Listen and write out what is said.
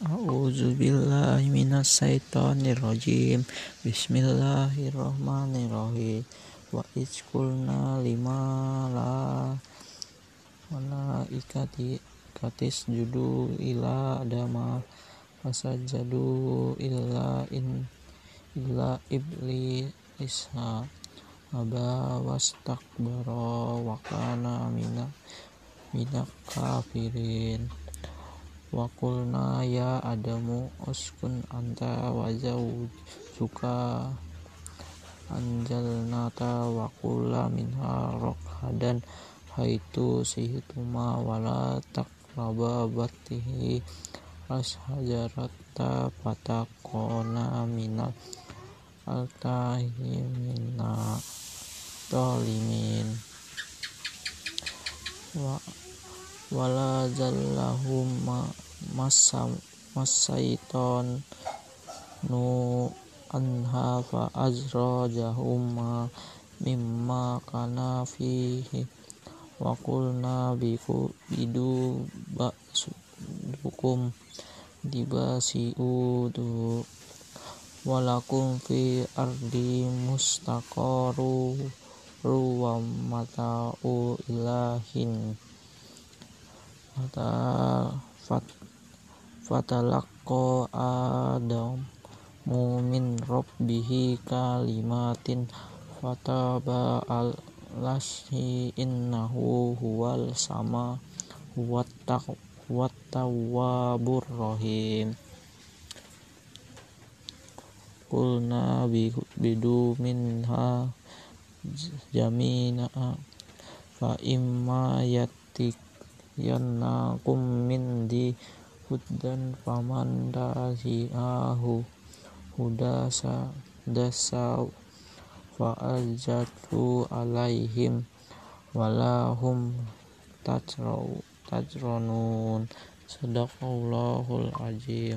A'udzubillahi minasyaitonirrajim. Bismillahirrahmanirrahim. Wa iskulna lima la malaikati katis judu ila adama fasajadu illa in illa isha aba wastakbara wa kana mina minak kafirin wa qulna ya adamu uskun anta wa zawjuka. Anjalnata wa qula minha rokhadan haitu sihituma wala taqraba batihi ashajarata patakona minal altahimina tolimin wa wala zallahum masaiton nu anha fa azrajahum mimma kana fihi wa qulna biku bidu ba'sukum dibasiudu walakum fi ardi mustaqaru ruwa mata'u ilahin fat fatalaqqa adam mumin rabbihi kalimatin fataba alashi innahu huwal sama huwat tawwabur rahim. Qulna bidu minha jamina fa imma yatik yannakum di hudan faman dasiahu hudasa dasa fa ajatu alaihim walahum tajrau tajronun sadaqallahul azim